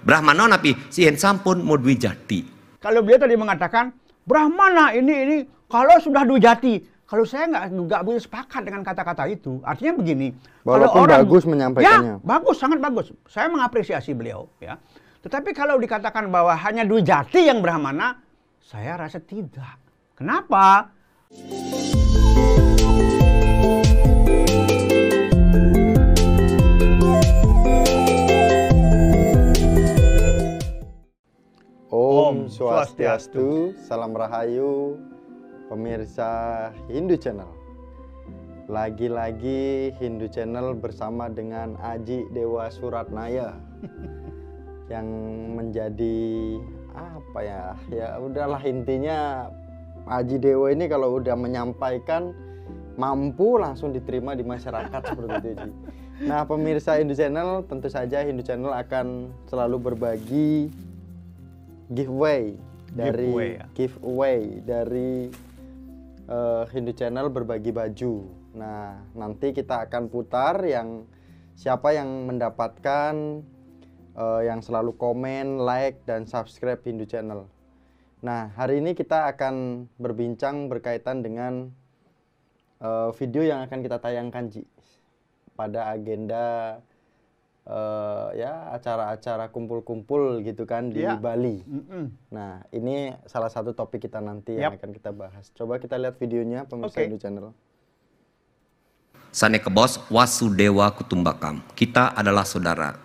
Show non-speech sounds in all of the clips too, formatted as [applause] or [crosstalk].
Brahmana napi sihen sampun mau jati. Kalau beliau tadi mengatakan Brahmana ini ini kalau sudah dwi jati, kalau saya nggak nggak boleh sepakat dengan kata-kata itu. Artinya begini, Walaupun bagus menyampaikannya. Ya, bagus, sangat bagus. Saya mengapresiasi beliau, ya. Tetapi kalau dikatakan bahwa hanya dwi jati yang Brahmana, saya rasa tidak. Kenapa? Swastiastu, salam rahayu, pemirsa Hindu Channel. Lagi-lagi Hindu Channel bersama dengan Aji Dewa Suratnaya [laughs] yang menjadi apa ya? Ya udahlah intinya Aji Dewa ini kalau udah menyampaikan mampu langsung diterima di masyarakat seperti itu. Ji. Nah, pemirsa Hindu Channel tentu saja Hindu Channel akan selalu berbagi giveaway dari Giveaway, ya. giveaway dari eh, Hindu Channel berbagi baju. Nah, nanti kita akan putar yang siapa yang mendapatkan eh, yang selalu komen, like dan subscribe Hindu Channel. Nah, hari ini kita akan berbincang berkaitan dengan eh, video yang akan kita tayangkan Ji pada agenda eh, ya acara-acara kumpul-kumpul gitu kan di Iya. Bali. Mm-mm. Nah, ini salah satu topik kita nanti yang Yap. akan kita bahas. Coba kita lihat videonya pemirsa. Hindu Channel. Sane kebos Wasudewa Kutumbakam. Kita adalah saudara.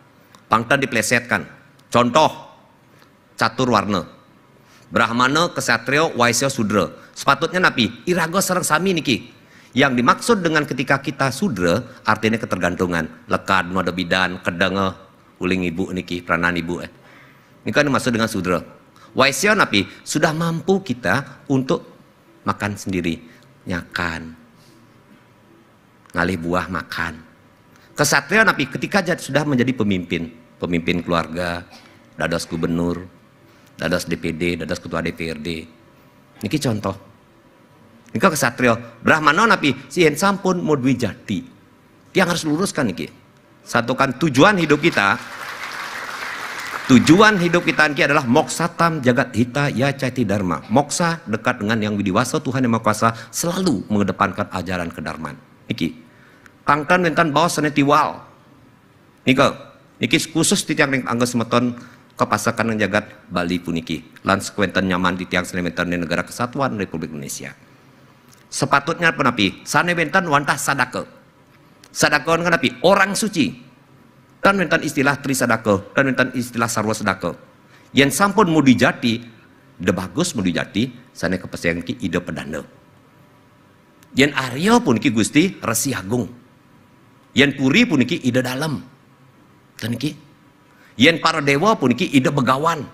Pangta diplesetkan. Contoh, catur warna. Brahmana, Kesatrio, Waisya, Sudra. Sepatutnya napi, iraga sarang sami niki. Yang dimaksud dengan ketika kita sudra, artinya ketergantungan. Lekad, ada bidan, kedanga, uling ibu niki, peranan ibu. Eh. Ini kan dimaksud dengan sudra. Waisya napi, sudah mampu kita untuk makan sendiri. Nyakan, ngalih buah makan. Kesatria napi ketika sudah menjadi pemimpin, pemimpin keluarga, dadas gubernur, dadas DPD, dadas ketua DPRD. Niki contoh. Niki kesatria, Brahmana napi sihen sampun mau dwi jati. Yang harus luruskan niki. Satukan tujuan hidup kita. Tujuan hidup kita niki adalah moksatam jagat hita ya cati dharma. Moksa dekat dengan yang widiwasa Tuhan yang Maha Kuasa selalu mengedepankan ajaran kedarman. Niki. Pangkan mentan bawa senetiwal. Nika, niki khusus di tiang angga semeton kepasakan yang jagat Bali puniki. Lan sekuentan nyaman di tiang senemetan di negara kesatuan Republik Indonesia. Sepatutnya penapi, sane bentan wantah sadake. Sadake kan napi, orang suci. Dan mentan istilah tri sadake, dan mentan istilah sarwa sadake. Yang sampun mau dijati, de bagus mau dijati, sane kepastian ki ide pedanda. Yang Arya pun ki Gusti Resi Agung. Yang Puri pun ki ide dalam. Dan ki. Yang para dewa pun ki ide begawan.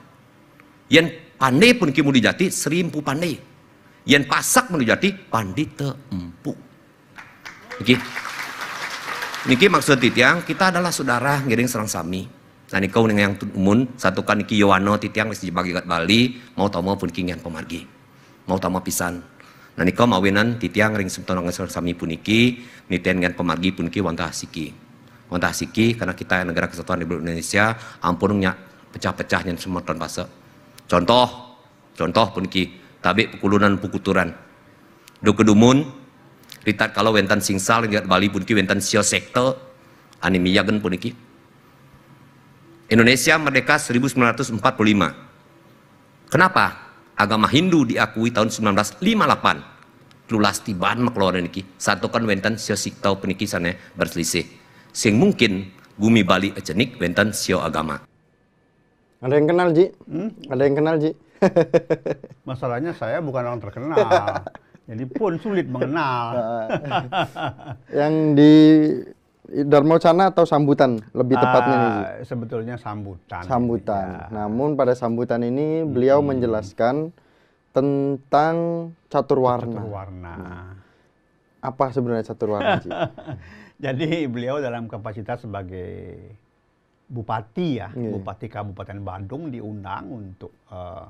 Yang pandai pun ki mau dijati serimpu pandai. Yang pasak dijati pandita empu. Niki. Niki maksud titiang kita adalah saudara ngiring serang sami. Nah kau dengan yang umun satukan niki Yohano titiang wis dibagi kat Bali mau tau mau pun kingian pemargi. Mau tau mau pisan. Nah kau mawinan titiang ring sebetulnya serang sami pun niki nitian dengan pemargi pun niki wantah siki. Wantah siki karena kita negara kesatuan Republik Indonesia ampun nya pecah-pecah yang semua ton fase. Contoh, contoh pun niki tabik pekulunan pukuturan. Do kedumun Ritat kalau wentan singsal lihat Bali pun ki wentan sio sekte animiyagen pun iki. Indonesia merdeka 1945. Kenapa? Agama Hindu diakui tahun 1958. Lulas tiban makluaran iki. Satu kan wentan sio siktau peniki sana berselisih. Sing mungkin bumi Bali ecenik wentan sio agama. Ada yang kenal Ji? Ada yang kenal Ji? [laughs] Masalahnya saya bukan orang terkenal. Jadi pun sulit mengenal. [laughs] [laughs] yang di Dharma Wacana atau sambutan lebih tepatnya nih? Ah, sebetulnya sambutan. Sambutan. Ya. Namun pada sambutan ini beliau menjelaskan tentang catur warna. Warna. Apa sebenarnya catur warna Ji? Jadi beliau dalam kapasitas sebagai bupati ya, Iya. bupati Kabupaten Bandung diundang untuk eh,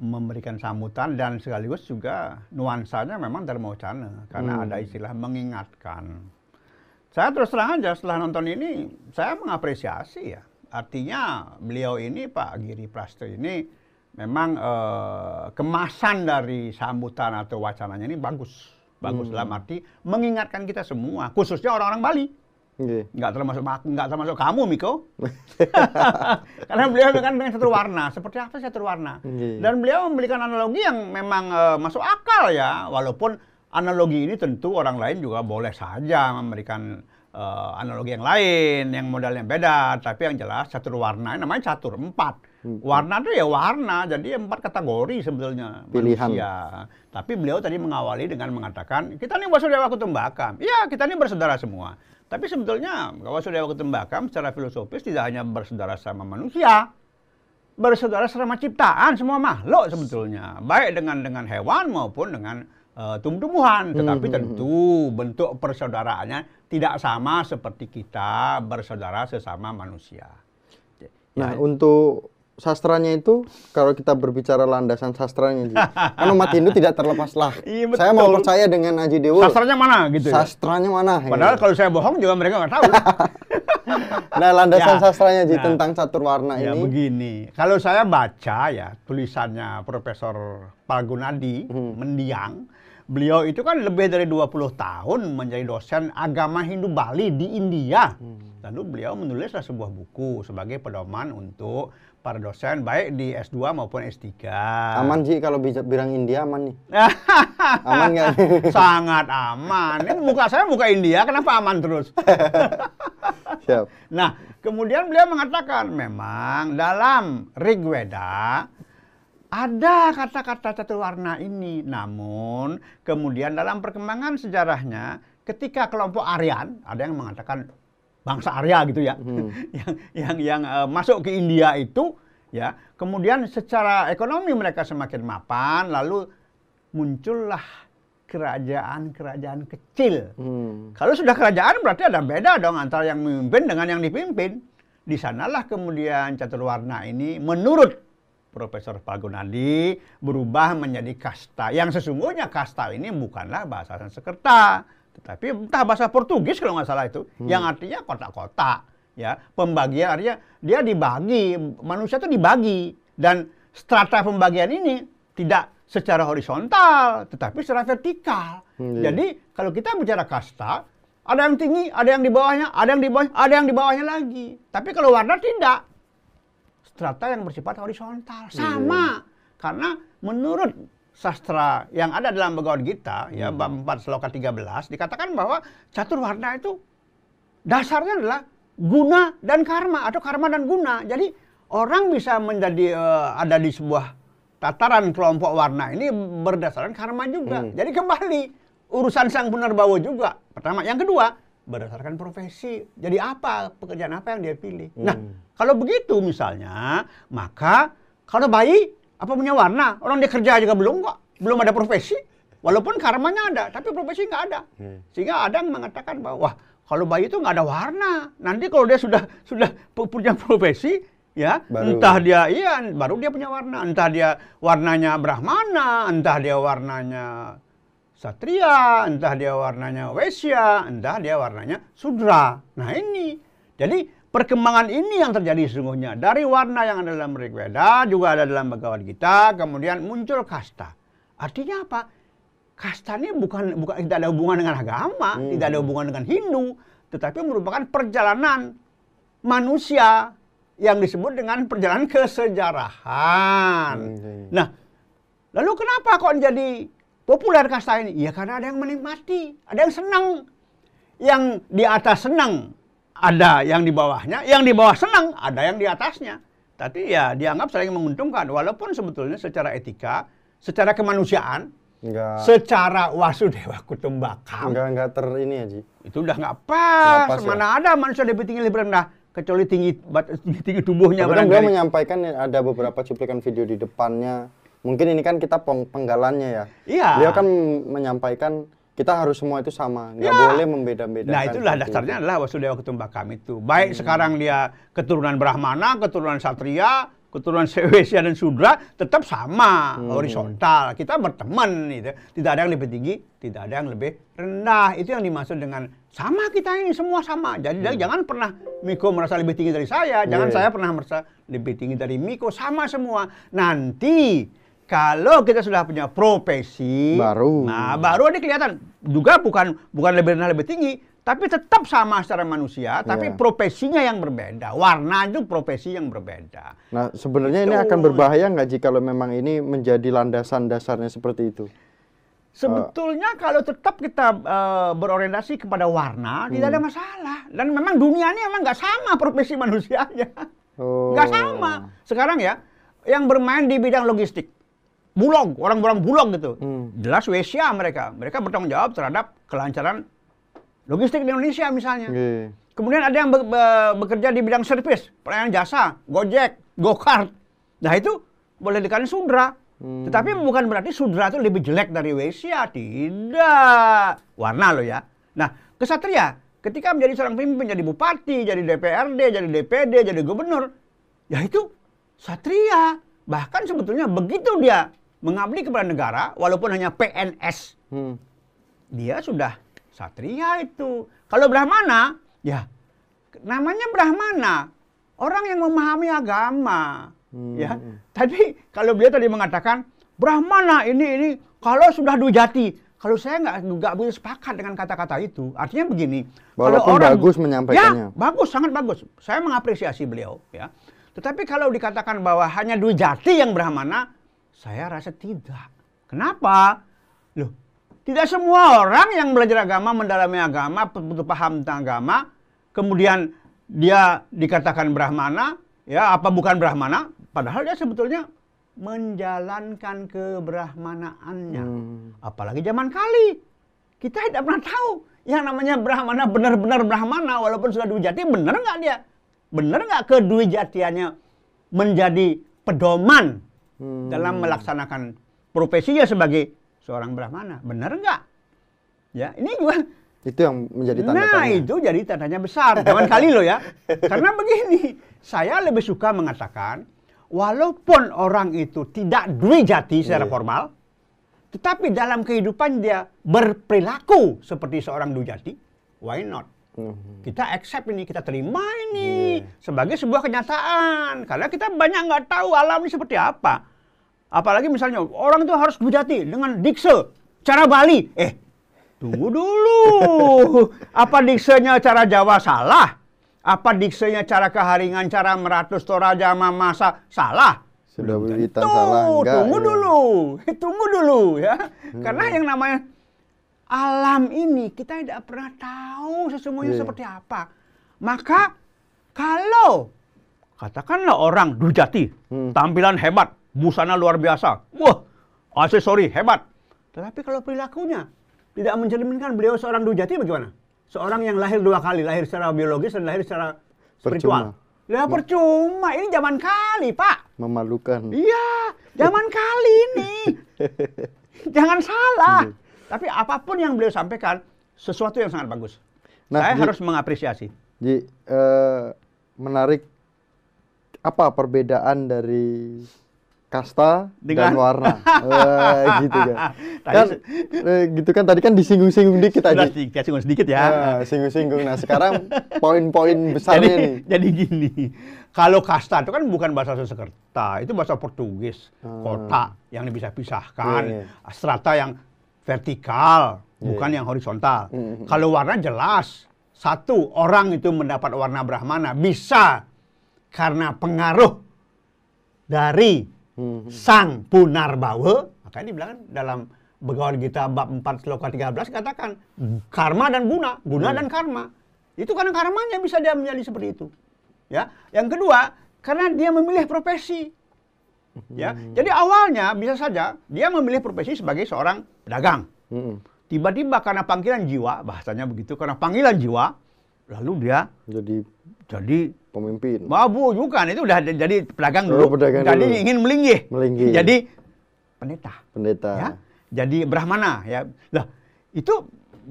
memberikan sambutan dan sekaligus juga nuansanya memang Dharma Wacana karena Hmm. ada istilah mengingatkan. Saya terus terang aja setelah nonton ini saya mengapresiasi ya Artinya beliau ini Pak Giri Prasto ini memang eh, kemasan dari sambutan atau wacananya ini bagus. Bagus dalam arti mengingatkan kita semua, khususnya orang-orang Bali. Nggih. Nggak termasuk nggak termasuk kamu, Miko. [laughs] Karena beliau kan dengan satu warna. Seperti apa satu warna? Nggih. Dan beliau memberikan analogi yang memang eh, masuk akal ya, walaupun analogi ini tentu orang lain juga boleh saja memberikan eh, analogi yang lain, yang modelnya beda. Tapi yang jelas catur warna, ini namanya catur empat. Warna itu ya warna, jadi empat kategori sebetulnya Pilihan. manusia. Tapi beliau tadi mengawali dengan mengatakan, kita ini Wasudewa Kutumbakam. Iya, kita ini bersaudara semua. Tapi sebetulnya Wasudewa Kutumbakam secara filosofis tidak hanya bersaudara sama manusia, bersaudara sama ciptaan semua makhluk sebetulnya. Baik dengan dengan hewan maupun dengan eh, tumbuh-tumbuhan. Tetapi tentu bentuk persaudaraannya tidak sama seperti kita bersaudara sesama manusia. Nah, untuk sastranya itu kalau kita berbicara landasan sastranya Ji, kan umat Hindu tidak terlepas lah. Iya, Saya mau betul. percaya dengan Aji Dewo. sastranya mana gitu ya Sastranya mana? padahal Gitu. kalau saya bohong juga mereka nggak tahu [laughs] Nah, landasan Ya. sastranya Ji Nah. tentang catur warna ya ini. begini kalau saya baca ya tulisannya Profesor Palgunadi mendiang beliau itu kan lebih dari 20 tahun menjadi dosen agama Hindu Bali di India lalu beliau menulislah sebuah buku sebagai pedoman untuk para dosen baik di S2 maupun S3 Aman Ji kalau bisa bilang India aman nih. [laughs] Aman nggak? [laughs] sangat aman ini muka saya muka India kenapa aman terus [laughs] Siap. Nah, kemudian beliau mengatakan memang dalam Rigveda ada kata-kata catur warna ini. Namun kemudian dalam perkembangan sejarahnya ketika kelompok Aryan, ada yang mengatakan bangsa Arya gitu ya, [laughs] yang yang yang eh, masuk ke India itu ya, kemudian secara ekonomi mereka semakin mapan, lalu muncullah kerajaan-kerajaan kecil Hmm. kalau sudah kerajaan berarti ada beda dong antara yang memimpin dengan yang dipimpin. Di sanalah kemudian catur warna ini menurut Profesor Palgunadi berubah menjadi kasta. Yang sesungguhnya kasta ini bukanlah bahasa Sanskerta, tetapi entah bahasa Portugis kalau nggak salah itu, yang artinya kotak-kotak. Ya, pembagian artinya dia dibagi, manusia itu dibagi dan strata pembagian ini tidak secara horizontal, tetapi secara vertikal. Hmm, Jadi kalau kita bicara kasta, ada yang tinggi, ada yang di bawahnya, ada yang di bawah, ada yang di bawahnya lagi. Tapi kalau warna tidak. Strata yang bersifat horizontal sama. Karena menurut sastra yang ada dalam Bhagavad Gita ya bab 4 sloka 13 dikatakan bahwa catur warna itu dasarnya adalah guna dan karma atau karma dan guna. Jadi orang bisa menjadi eh, ada di sebuah tataran kelompok warna ini berdasarkan karma juga. Jadi kembali urusan sang punarbawa juga. Pertama, yang kedua berdasarkan profesi. Jadi apa pekerjaan apa yang dia pilih. Nah, kalau begitu misalnya, maka kalau bayi apa punya warna? Orang dia kerja juga belum kok, belum ada profesi. Walaupun karmanya ada, tapi profesi nggak ada. Sehingga ada yang mengatakan bahwa wah, kalau bayi itu nggak ada warna. Nanti kalau dia sudah sudah pu- punya profesi, ya Baru. entah dia iya baru dia punya warna. Entah dia warnanya Brahmana, entah dia warnanya Satria, entah dia warnanya Wesya, entah dia warnanya Sudra. Nah ini, jadi perkembangan ini yang terjadi sesungguhnya. Dari warna yang ada dalam Rigveda, juga ada dalam Bhagavad Gita, kemudian muncul kasta. Artinya apa? Kasta ini bukan, bukan tidak ada hubungan dengan agama, tidak ada hubungan dengan Hindu, tetapi merupakan perjalanan manusia yang disebut dengan perjalanan kesejarahan. Hmm. Nah, lalu kenapa kok jadi populer kasta ini? Ya karena ada yang menikmati, ada yang senang. Yang di atas senang, ada yang di bawahnya, yang di bawah senang, ada yang di atasnya. Tapi ya dianggap saling menguntungkan, walaupun sebetulnya secara etika, secara kemanusiaan, Enggak secara wasudewa kutumbakam, enggak enggak ter ini ya Ji. itu udah nggak pas. Nggak pas, ya? Mana ada manusia lebih tinggi lebih rendah, kecuali tinggi tinggi, tinggi tubuhnya. Beliau barangkali. menyampaikan ada beberapa cuplikan video di depannya. Mungkin ini kan kita peng- penggalannya ya. Iya. Beliau kan menyampaikan kita harus semua itu sama, nggak Ya. boleh membeda-bedakan. Nah itulah dasarnya itu. adalah Wasudewa Kutumbakam itu. Baik sekarang dia keturunan Brahmana, keturunan Satria, keturunan Sewesya dan Sudra, tetap sama horizontal. Kita berteman gitu. Tidak ada yang lebih tinggi, tidak ada yang lebih rendah. Itu yang dimaksud dengan Sama kita ini semua sama. Jadi jangan pernah Miko merasa lebih tinggi dari saya, jangan Iya. saya pernah merasa lebih tinggi dari Miko, sama semua. Nanti kalau kita sudah punya profesi, Baru. nah baru ada kelihatan juga bukan bukan lebih rendah lebih tinggi, tapi tetap sama secara manusia, tapi Iya. profesinya yang berbeda, warna itu profesi yang berbeda. Nah, sebenarnya ini akan berbahaya nggak jika kalau memang ini menjadi landasan dasarnya seperti itu? Sebetulnya kalau tetap kita eh, berorientasi kepada warna tidak Hmm. ada masalah. Dan memang dunia ini memang nggak sama profesi [laughs] manusianya. Oh. Nggak sama. Sekarang ya, yang bermain di bidang logistik, bulog, orang-orang bulog gitu. Hmm. Jelas Wesia mereka. Mereka bertanggung jawab terhadap kelancaran logistik di Indonesia misalnya. Oke. Kemudian ada yang be- be- bekerja di bidang servis, pelayanan jasa, Gojek, Gokart. Nah itu boleh dikatakan sudra. Hmm. Tetapi bukan berarti sudra itu lebih jelek dari Wesia. Tidak. Warna loh ya. Nah, kesatria ketika menjadi seorang pemimpin, jadi bupati, jadi DPRD, jadi DPD, jadi gubernur, ya itu satria. Bahkan sebetulnya begitu dia mengabdi kepada negara, walaupun hanya PNS, Hmm. dia sudah satria itu. Kalau Brahmana, ya namanya Brahmana, orang yang memahami agama. Hmm. Ya, tadi kalau beliau tadi mengatakan Brahmana ini ini kalau sudah dujati, kalau saya nggak nggak bisa sepakat dengan kata-kata itu. Artinya begini, kalau Walaupun bagus menyampaikannya. Ya, bagus, sangat bagus. Saya mengapresiasi beliau, ya. Tetapi kalau dikatakan bahwa hanya dujati yang Brahmana, saya rasa tidak. Kenapa? Loh, tidak semua orang yang belajar agama, mendalami agama, betul paham tentang agama, kemudian dia dikatakan Brahmana, ya apa bukan Brahmana, padahal dia sebetulnya menjalankan kebrahmanaannya. Hmm. Apalagi zaman kali. Kita tidak pernah tahu yang namanya Brahmana benar-benar Brahmana walaupun sudah Dwijati benar nggak dia? Benar nggak kedwijatiannya menjadi pedoman Hmm. dalam melaksanakan profesinya sebagai seorang Brahmana? Benar nggak? Ya, ini juga Itu yang menjadi tanda nah, tanya. itu jadi tandanya besar. Jangan kali loh ya. [laughs] Karena begini, saya lebih suka mengatakan, walaupun orang itu tidak dwijati secara Iya. formal, tetapi dalam kehidupan dia berperilaku seperti seorang dwijati, why not? Hmm. Kita accept ini, kita terima ini sebagai sebuah kenyataan. Karena kita banyak nggak tahu alam ini seperti apa. Apalagi misalnya orang itu harus dwijati dengan dikse, cara Bali. Eh, tunggu dulu. [laughs] Apa diksenya cara Jawa salah? Apa diksenya cara keharingan, cara meratus toraja masa salah? Sudah wiwitan tentu. salah enggak? Tunggu ya. dulu, [laughs] tunggu dulu ya. Karena yang namanya alam ini kita tidak pernah tahu sesungguhnya Iya. seperti apa. Maka kalau katakanlah orang dujati, Hmm. tampilan hebat, busana luar biasa, wah, aksesori hebat. Tetapi kalau perilakunya tidak mencerminkan beliau seorang dujati bagaimana? Seorang yang lahir dua kali, lahir secara biologis dan lahir secara spiritual. Ya percuma, ini zaman kali, Pak. Memalukan. Iya, zaman kali ini. [laughs] Jangan salah. Tapi apa pun yang beliau sampaikan, sesuatu yang sangat bagus. Nah, Saya Ji- harus mengapresiasi. Ji, eh, menarik apa perbedaan dari kasta Dengan- dan warna? [laughs] Eh, gitu kan. Tadi kan eh, gitu kan tadi kan disinggung-singgung dikit Sudah aja. sedikit, singgung sedikit ya. Ah, singgung-singgung. Nah, sekarang poin-poin [laughs] besarnya jadi, nih. jadi gini, kalau kasta itu kan bukan bahasa Sanskerta, itu bahasa Portugis, Hmm. kota yang bisa pisahkan, Iya, strata yang vertikal, Iya. bukan yang horizontal. Hmm. Kalau warna jelas, satu orang itu mendapat warna Brahmana bisa karena pengaruh dari Hmm. sang Punarbawa, makanya dibilang dalam Begawan Gita bab 4 sloka 13 katakan karma dan guna, guna dan karma. Itu karena karmanya bisa dia menjadi seperti itu. Ya. Yang kedua, karena dia memilih profesi. Ya. Jadi awalnya bisa saja dia memilih profesi sebagai seorang pedagang. Mm-mm. Tiba-tiba karena panggilan jiwa, bahasanya begitu, karena panggilan jiwa, lalu dia Jadi jadi pemimpin. Babu bukan itu udah jadi pedagang Oh, dulu. pedagang jadi dulu. ingin melinggih. Melinggih. Jadi pendeta. Pendeta. Ya. Jadi brahmana ya. Lah, itu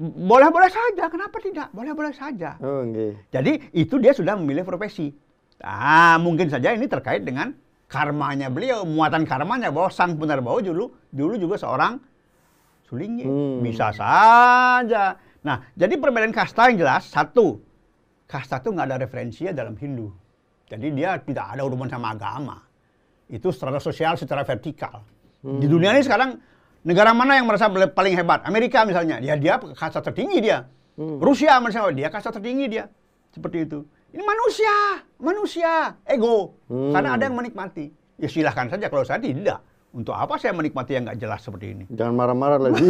boleh-boleh saja, kenapa tidak? Boleh-boleh saja. Oh, nggih. Jadi itu dia sudah memilih profesi. Ah, mungkin saja ini terkait dengan karmanya beliau, muatan karmanya bahwa sang Punarbawa dulu dulu juga seorang sulinggi. Hmm. Bisa saja. Nah, jadi perbedaan kasta yang jelas satu, kasta itu nggak ada referensinya dalam Hindu. Jadi dia tidak ada hubungan sama agama. Itu secara sosial, secara vertikal. Di dunia ini sekarang negara mana yang merasa paling hebat? Amerika misalnya, dia dia kasta tertinggi dia. Rusia misalnya, dia kasta tertinggi dia. Seperti itu. Ini manusia, manusia, ego. Hmm. Karena ada yang menikmati. Ya silahkan saja kalau saya tidak. Untuk apa saya menikmati yang nggak jelas seperti ini? Jangan marah-marah lagi.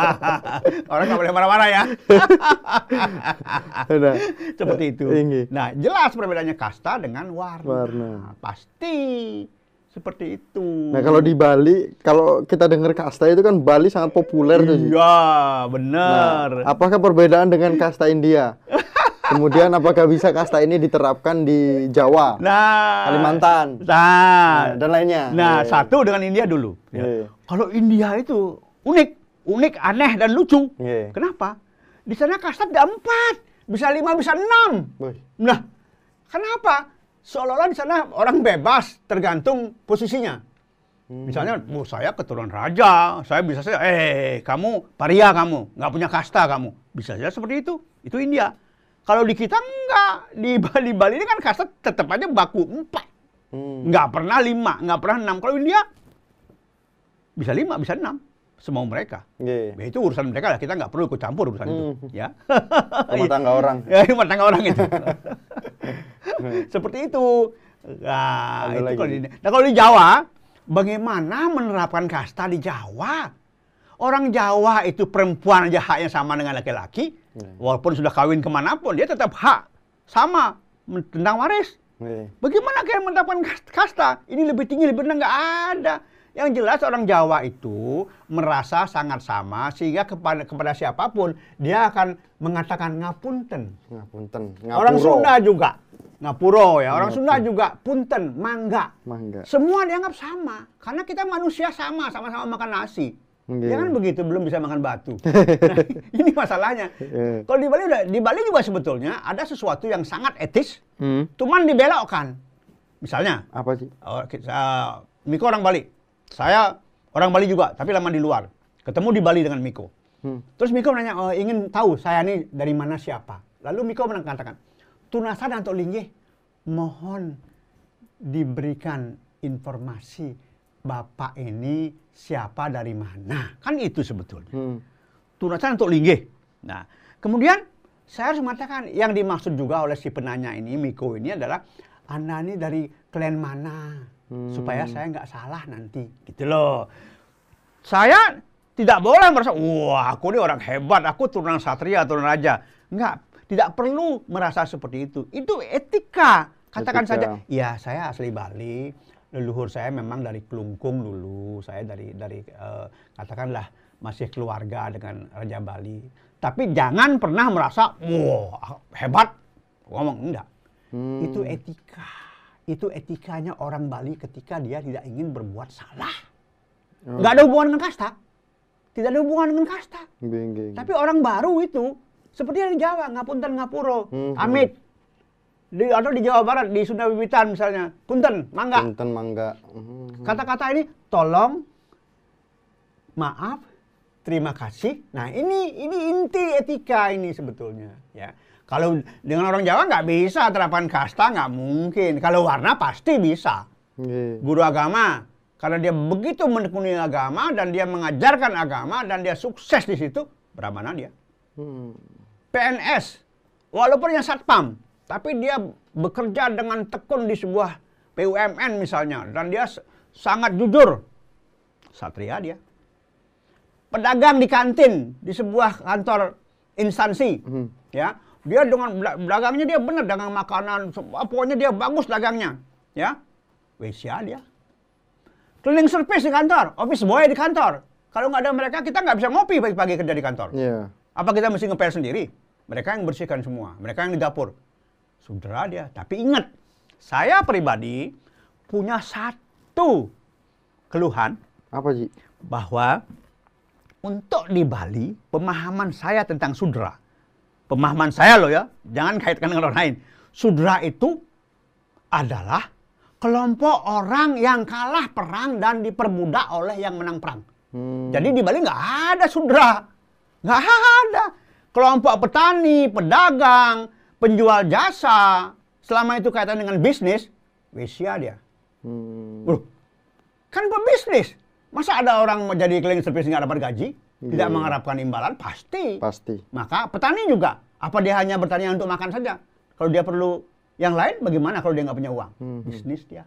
[laughs] Orang nggak boleh marah-marah ya. Udah. [laughs] Seperti itu. Tinggi. Nah, jelas perbedaannya kasta dengan warna. Warna. Pasti seperti itu. Nah kalau di Bali, kalau kita dengar kasta itu kan Bali sangat populer tuh. Iya, Nah, benar. apakah perbedaan dengan kasta India? [laughs] Kemudian apakah bisa kasta ini diterapkan di Jawa, Nah, Kalimantan, Nah, nah, dan lainnya? nah Iya. satu dengan India dulu. ya. Iya. Kalau India itu unik, unik, aneh dan lucu. Iya. Kenapa? Di sana kasta ada empat, bisa lima, bisa enam. Wih, Nah, kenapa? Seolah-olah di sana orang bebas tergantung posisinya. Misalnya, oh, saya keturunan raja, saya bisa saja, eh kamu paria kamu, nggak punya kasta kamu. Bisa saja seperti itu. Itu India. Kalau di kita enggak. Di Bali, Bali ini kan kasta tetap aja baku empat. Hmm. Nggak pernah lima, nggak pernah enam. Kalau India, bisa lima, bisa enam. Semau mereka. Iya. Ya, itu urusan mereka lah, kita nggak perlu ikut campur urusan itu. Hmm. Ya. Rumah tangga orang. [laughs] Ya, rumah tangga orang itu. [laughs] Seperti itu. Nah, Ada itu lagi. kalau di, nah, kalau di Jawa, bagaimana menerapkan kasta di Jawa? Orang Jawa itu perempuan aja haknya sama dengan laki-laki, Ya. walaupun sudah kawin ke mana pun, dia tetap hak sama tentang waris. Iya. Bagaimana kalian menerapkan kas- kasta? Ini lebih tinggi, lebih rendah, nggak ada. Yang jelas orang Jawa itu merasa sangat sama sehingga kepada kepada siapa pun dia akan mengatakan ngapunten. Ngapunten. Orang Ngapuro. Sunda juga ngapuro ya. Orang Sunda juga punten, mangga. Mangga. Semua dianggap sama karena kita manusia sama, sama-sama makan nasi. Iya. Ya kan begitu, belum bisa makan batu. [laughs] Nah, ini masalahnya. Iya. Kalau di Bali udah di Bali juga sebetulnya ada sesuatu yang sangat etis, Hmm. cuman dibelokkan. Misalnya, Apa sih? Oh, kita, Miko orang Bali. Saya orang Bali juga, tapi lama di luar. Ketemu di Bali dengan Miko. Hmm. Terus Miko nanya, oh, ingin tahu saya ini dari mana siapa. Lalu Miko mengatakan, Tunasan atau Linggih, mohon diberikan informasi Bapak ini siapa dari mana. Kan itu sebetulnya. Hmm. Tunasan untuk linggih. Nah, kemudian saya harus mengatakan yang dimaksud juga oleh si penanya ini, Miko ini adalah Anda ini dari klan mana? Supaya saya nggak salah nanti. Gitu loh. Saya tidak boleh merasa, wah aku ini orang hebat, aku turunan satria, turunan raja. Enggak, tidak perlu merasa seperti itu. Itu etika. Katakan Etika. saja, ya saya asli Bali, leluhur saya memang dari Kelungkung dulu, saya dari dari eh, katakanlah masih keluarga dengan Raja Bali. Tapi jangan pernah merasa, wah hebat. Ngomong enggak. Hmm. Itu etika. Itu etikanya orang Bali ketika dia tidak ingin berbuat salah. Oh. Nggak ada hubungan dengan kasta. Tidak ada hubungan dengan kasta. Nggih. Tapi orang baru itu, seperti yang di Jawa, Ngapunten, Ngapuro, Hmm. Amit. Di, atau di Jawa Barat, di Sunda Wiwitan misalnya, Punten, Mangga. Punten mangga. Hmm. Kata-kata ini, tolong, maaf, terima kasih. Nah ini ini inti etika ini sebetulnya. Ya, kalau dengan orang Jawa nggak bisa terapkan kasta nggak mungkin. Kalau warna pasti bisa. Nggih. Guru agama karena dia begitu menekuni agama dan dia mengajarkan agama dan dia sukses di situ, berapa dia? Hmm. PNS, walaupun yang satpam, tapi dia bekerja dengan tekun di sebuah BUMN misalnya, dan dia sangat jujur. Satria dia. Pedagang di kantin di sebuah kantor instansi, Hmm. ya, dia dengan dagangnya dia benar dagang makanan, pokoknya dia bagus dagangnya, ya, Wesia dia. Cleaning service di kantor, office boy di kantor. Kalau nggak ada mereka, kita nggak bisa ngopi pagi-pagi kerja di kantor. Iya. Apa kita mesti ngepel sendiri? Mereka yang bersihkan semua, mereka yang di dapur. Saudara dia. Tapi ingat, saya pribadi punya satu keluhan Apa sih? bahwa untuk di Bali, pemahaman saya tentang sudra, pemahaman saya loh ya, jangan kaitkan dengan orang lain. Sudra itu adalah kelompok orang yang kalah perang dan diperbudak oleh yang menang perang. Hmm. Jadi di Bali nggak ada sudra, nggak ada. kelompok petani, pedagang, penjual jasa, selama itu kaitan dengan bisnis, Wesia dia. Hmm. Loh, kan pebisnis. Masa ada orang mau jadi cleaning service nggak dapat gaji? Tidak Iya. mengharapkan imbalan? Pasti. Pasti. Maka petani juga. Apa dia hanya bertani untuk makan saja? Kalau dia perlu yang lain, bagaimana kalau dia nggak punya uang? Hmm. Bisnis dia.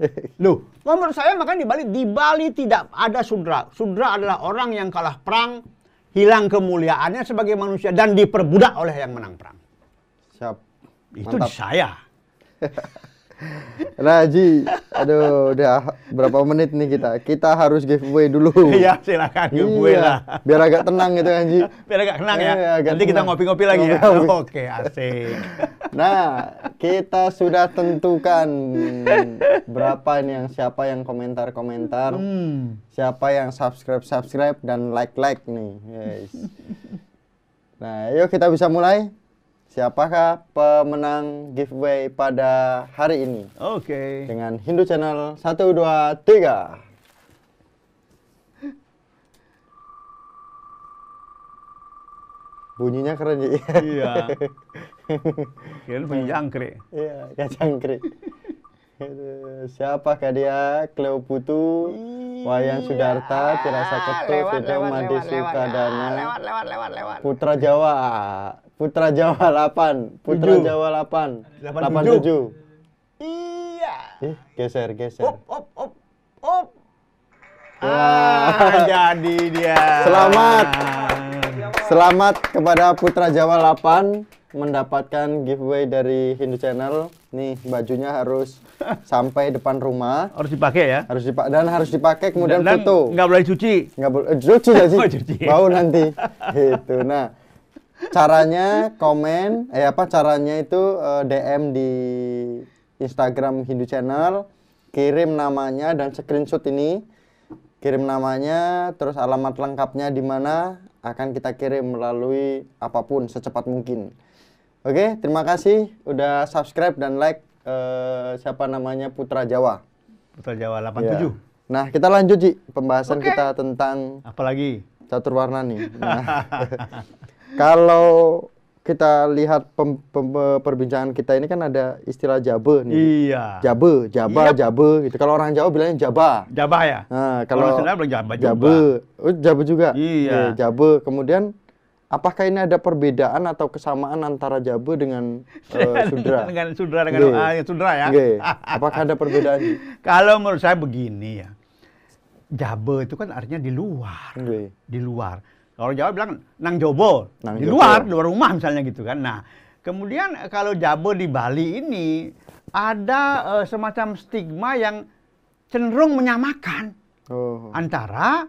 [laughs] Loh, menurut saya makanya di Bali, di Bali tidak ada sudra. Sudra adalah orang yang kalah perang, hilang kemuliaannya sebagai manusia dan diperbudak oleh yang menang perang. Siap. Itu di Mantap. saya. [laughs] Nah, Ji, aduh, udah berapa menit nih kita? Kita harus giveaway dulu. [laughs] Iya, silakan gue lah. Iya, biar agak tenang gitu kan, Ji. [laughs] Biar agak kenang ya. Iya, agak Nanti kita tenang. ngopi-ngopi lagi ya. Ngopi-ngopi. Oke, asik. Nah, kita sudah tentukan berapa nih yang siapa yang komentar-komentar, Hmm. siapa yang subscribe-subscribe dan like-like nih. Guys. Nah, yuk kita bisa mulai. Siapakah pemenang giveaway pada hari ini? Oke. Dengan Hindu Channel 1 2 3. Bunyinya keren ya. Iya. Kirain punya jangkrik. Iya, kacang krik. Aduh, Siapakah dia? Cleo Putu, Wayan Sudarta, Tirasa Ketu, Fido Madi Sukadana, Lewat, lewat, lewat, lewat. Putra Jawa, Putra Jawa 8, Putra Tujuh. Jawa 8, Delapan 87. Iya. Ih, geser, geser. Op, op, op, op. Wah. Ah, jadi dia. Selamat. Selamat kepada Putra Jawa 8 mendapatkan giveaway dari Hindu Channel. Nih, bajunya harus sampai depan rumah. Harus dipakai ya. Harus dipak dan harus dipakai kemudian Dan foto. nggak boleh cuci. nggak boleh eh, cuci nggak sih [laughs] Oh, cuci. bau nanti gitu nah caranya komen eh apa caranya itu eh, DM di Instagram Hindu Channel kirim namanya dan screenshot ini kirim namanya terus alamat lengkapnya di mana akan kita kirim melalui apa pun secepat mungkin oke terima kasih udah subscribe dan like eh, siapa namanya Putra Jawa Putra Jawa Ya. 87. Nah, kita lanjut Ji pembahasan Oke. kita tentang Apalagi? catur warna nih. Nah, [laughs] kalau kita lihat pem- pem- perbincangan kita ini kan ada istilah jabe nih. Iya. Jabe, jaba, Yap. jabe gitu. Kalau orang Jawa bilangnya jaba. Jabah ya? Nah, Kalau kalau Sunda bilang jabah juga. jabe, oh jabe juga. Iya. Oke, jabe. Kemudian apakah ini ada perbedaan atau kesamaan antara jabe dengan [laughs] eh, sudra? dengan sudra dengan Nggih. ah, sudra ya. Nggih. [laughs] Apakah ada perbedaan? Kalau menurut saya begini ya. Jabe itu kan artinya di luar. Nggih. Di luar. Kalau Jawa bilang nang jobo, Nang di jobo. luar, di luar rumah misalnya gitu kan. Nah, kemudian kalau Jabe di Bali ini ada eh, semacam stigma yang cenderung menyamakan Oh. antara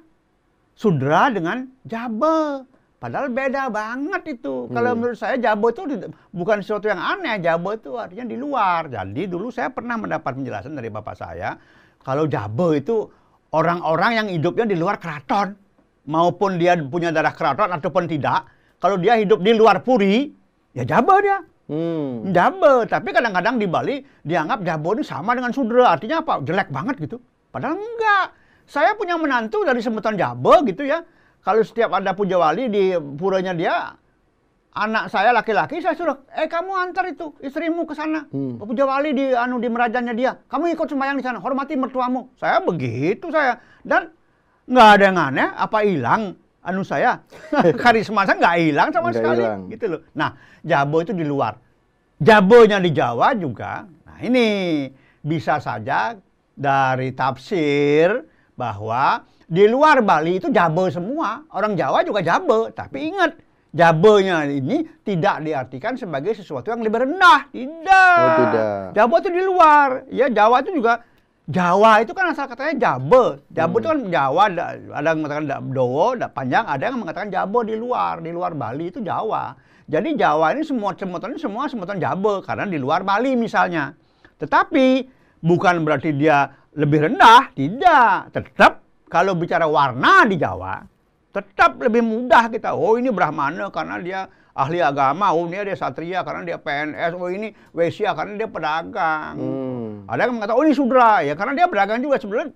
sudra dengan jabe. Padahal beda banget itu. Kalau Hmm. menurut saya jabe itu bukan sesuatu yang aneh. Jabe itu artinya di luar. Jadi dulu saya pernah mendapat penjelasan dari bapak saya. Kalau jabe itu orang-orang yang hidupnya di luar keraton. Maupun dia punya darah keraton ataupun tidak. Kalau dia hidup di luar puri, ya jabe dia. Hmm. Jabe, tapi kadang-kadang di Bali dianggap Jabe ini sama dengan Sudra. Artinya apa? Jelek banget gitu. Padahal enggak. Saya punya menantu dari sebutan Jabe gitu ya. Kalau setiap ada puja wali di puranya dia, anak saya laki-laki saya suruh, eh kamu antar itu istrimu ke sana. Hmm. Puja wali di anu di merajannya dia. Kamu ikut sembahyang di sana, hormati mertuamu. Saya begitu saya. Dan nggak ada yang aneh, apa hilang anu saya [laughs] karisma saya nggak hilang sama Nggak sekali hilang. gitu loh. Nah, Jabo itu di luar. Jabonya di Jawa juga. Nah, ini bisa saja dari tafsir bahwa di luar Bali itu Jabo semua. Orang Jawa juga Jabo, tapi ingat Jabonya ini tidak diartikan sebagai sesuatu yang lebih rendah. Tidak. Oh, tidak. Jabo itu di luar. Ya, Jawa itu juga Jawa itu kan asal katanya Jabe. Jabe itu kan Jawa, ada ada yang mengatakan Dowo, da- panjang, ada yang mengatakan Jabo di luar, di luar Bali itu Jawa. Jadi Jawa ini semua semutan semua semutan Jabe karena di luar Bali misalnya. Tetapi bukan berarti dia lebih rendah, tidak. Tetap kalau bicara warna di Jawa, tetap lebih mudah kita. Oh ini Brahmana karena dia ahli agama. Oh ini dia Satria karena dia PNS. Oh ini Wesya karena dia pedagang. Hmm. Ada yang mengatakan, oh ini Sudra. Ya karena dia pedagang juga. Sebenarnya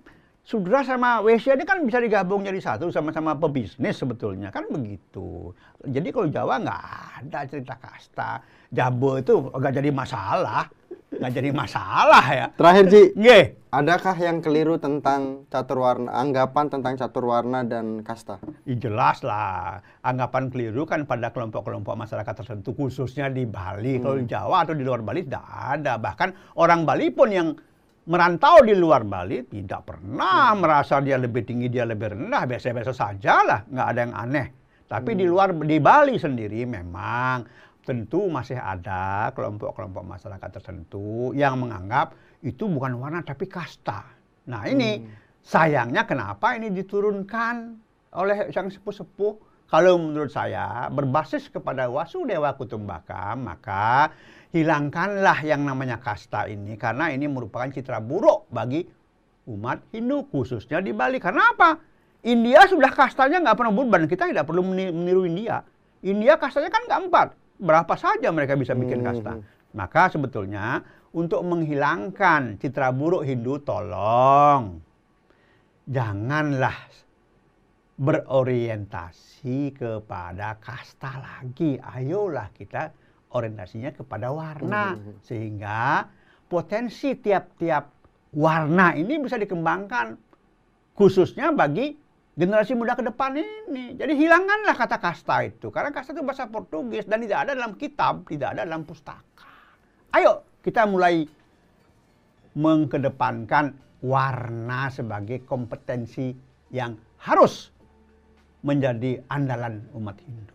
Sudra sama Wesya ini kan bisa digabung jadi satu sama-sama pebisnis sebetulnya kan begitu. Jadi kalau Jawa nggak ada cerita kasta. Jabo itu nggak jadi masalah, nggak jadi masalah ya. Terakhir Ji, Nggih. adakah yang keliru tentang catur warna, anggapan tentang catur warna dan kasta? Ya jelas lah, anggapan keliru kan pada kelompok-kelompok masyarakat tertentu khususnya di Bali. Kalau di Jawa atau di luar Bali tidak ada. Bahkan orang Bali pun yang merantau di luar Bali tidak pernah merasa dia lebih tinggi, dia lebih rendah, biasa-biasa saja lah, nggak ada yang aneh. Tapi di luar di Bali sendiri memang tentu masih ada kelompok-kelompok masyarakat tertentu yang menganggap itu bukan warna tapi kasta. Nah ini sayangnya kenapa ini diturunkan oleh yang sepuh-sepuh? Kalau menurut saya berbasis kepada Wasudewa Kutumbaka maka hilangkanlah yang namanya kasta ini karena ini merupakan citra buruk bagi umat Hindu khususnya di Bali. Karena apa? India sudah kastanya nggak pernah berubah dan kita tidak perlu meni- meniru India. India kastanya kan nggak empat, berapa saja mereka bisa bikin kasta. Maka sebetulnya untuk menghilangkan citra buruk Hindu tolong janganlah berorientasi kepada kasta lagi. Ayolah kita orientasinya kepada warna sehingga potensi tiap-tiap warna ini bisa dikembangkan khususnya bagi generasi muda ke depan ini. Jadi hilangkanlah kata kasta itu karena kasta itu bahasa Portugis dan tidak ada dalam kitab, tidak ada dalam pustaka. Ayo kita mulai mengkedepankan warna sebagai kompetensi yang harus menjadi andalan umat Hindu.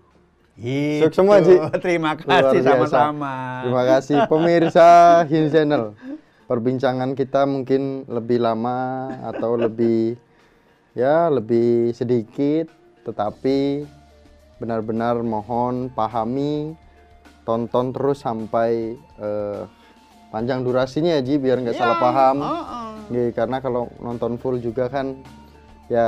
Sukses semua, Ji. Terima kasih sama-sama. Terima kasih pemirsa Hindu Channel. Perbincangan kita mungkin lebih lama atau lebih ya lebih sedikit, tetapi benar-benar mohon pahami, tonton terus sampai eh, panjang durasinya ya Ji, biar nggak salah Ya, paham. heeh. Nggih, karena kalau nonton full juga kan ya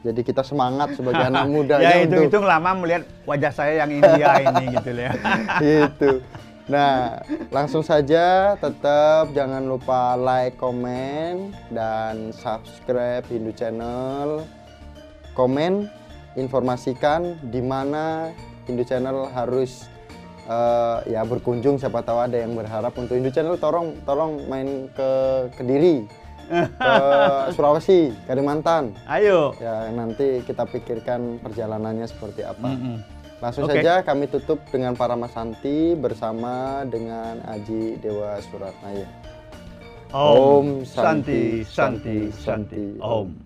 jadi kita semangat sebagai anak [laughs] muda ya untuk hitung-hitung lama melihat wajah saya yang India ini gitu ya. [laughs] gitu. Nah, langsung saja tetap jangan lupa like, komen, dan subscribe Hindu Channel. Komen, informasikan di mana Hindu Channel harus eh, ya berkunjung. Siapa tahu ada yang berharap untuk Hindu Channel tolong tolong main ke Kediri, ke [laughs] Sulawesi, Kalimantan. Ayo. Ya nanti kita pikirkan perjalanannya seperti apa. Mm-mm. Langsung Oke. saja kami tutup dengan para Masanti bersama dengan Aji Dewa Suratnaya. Om Santi Santi Santi Om.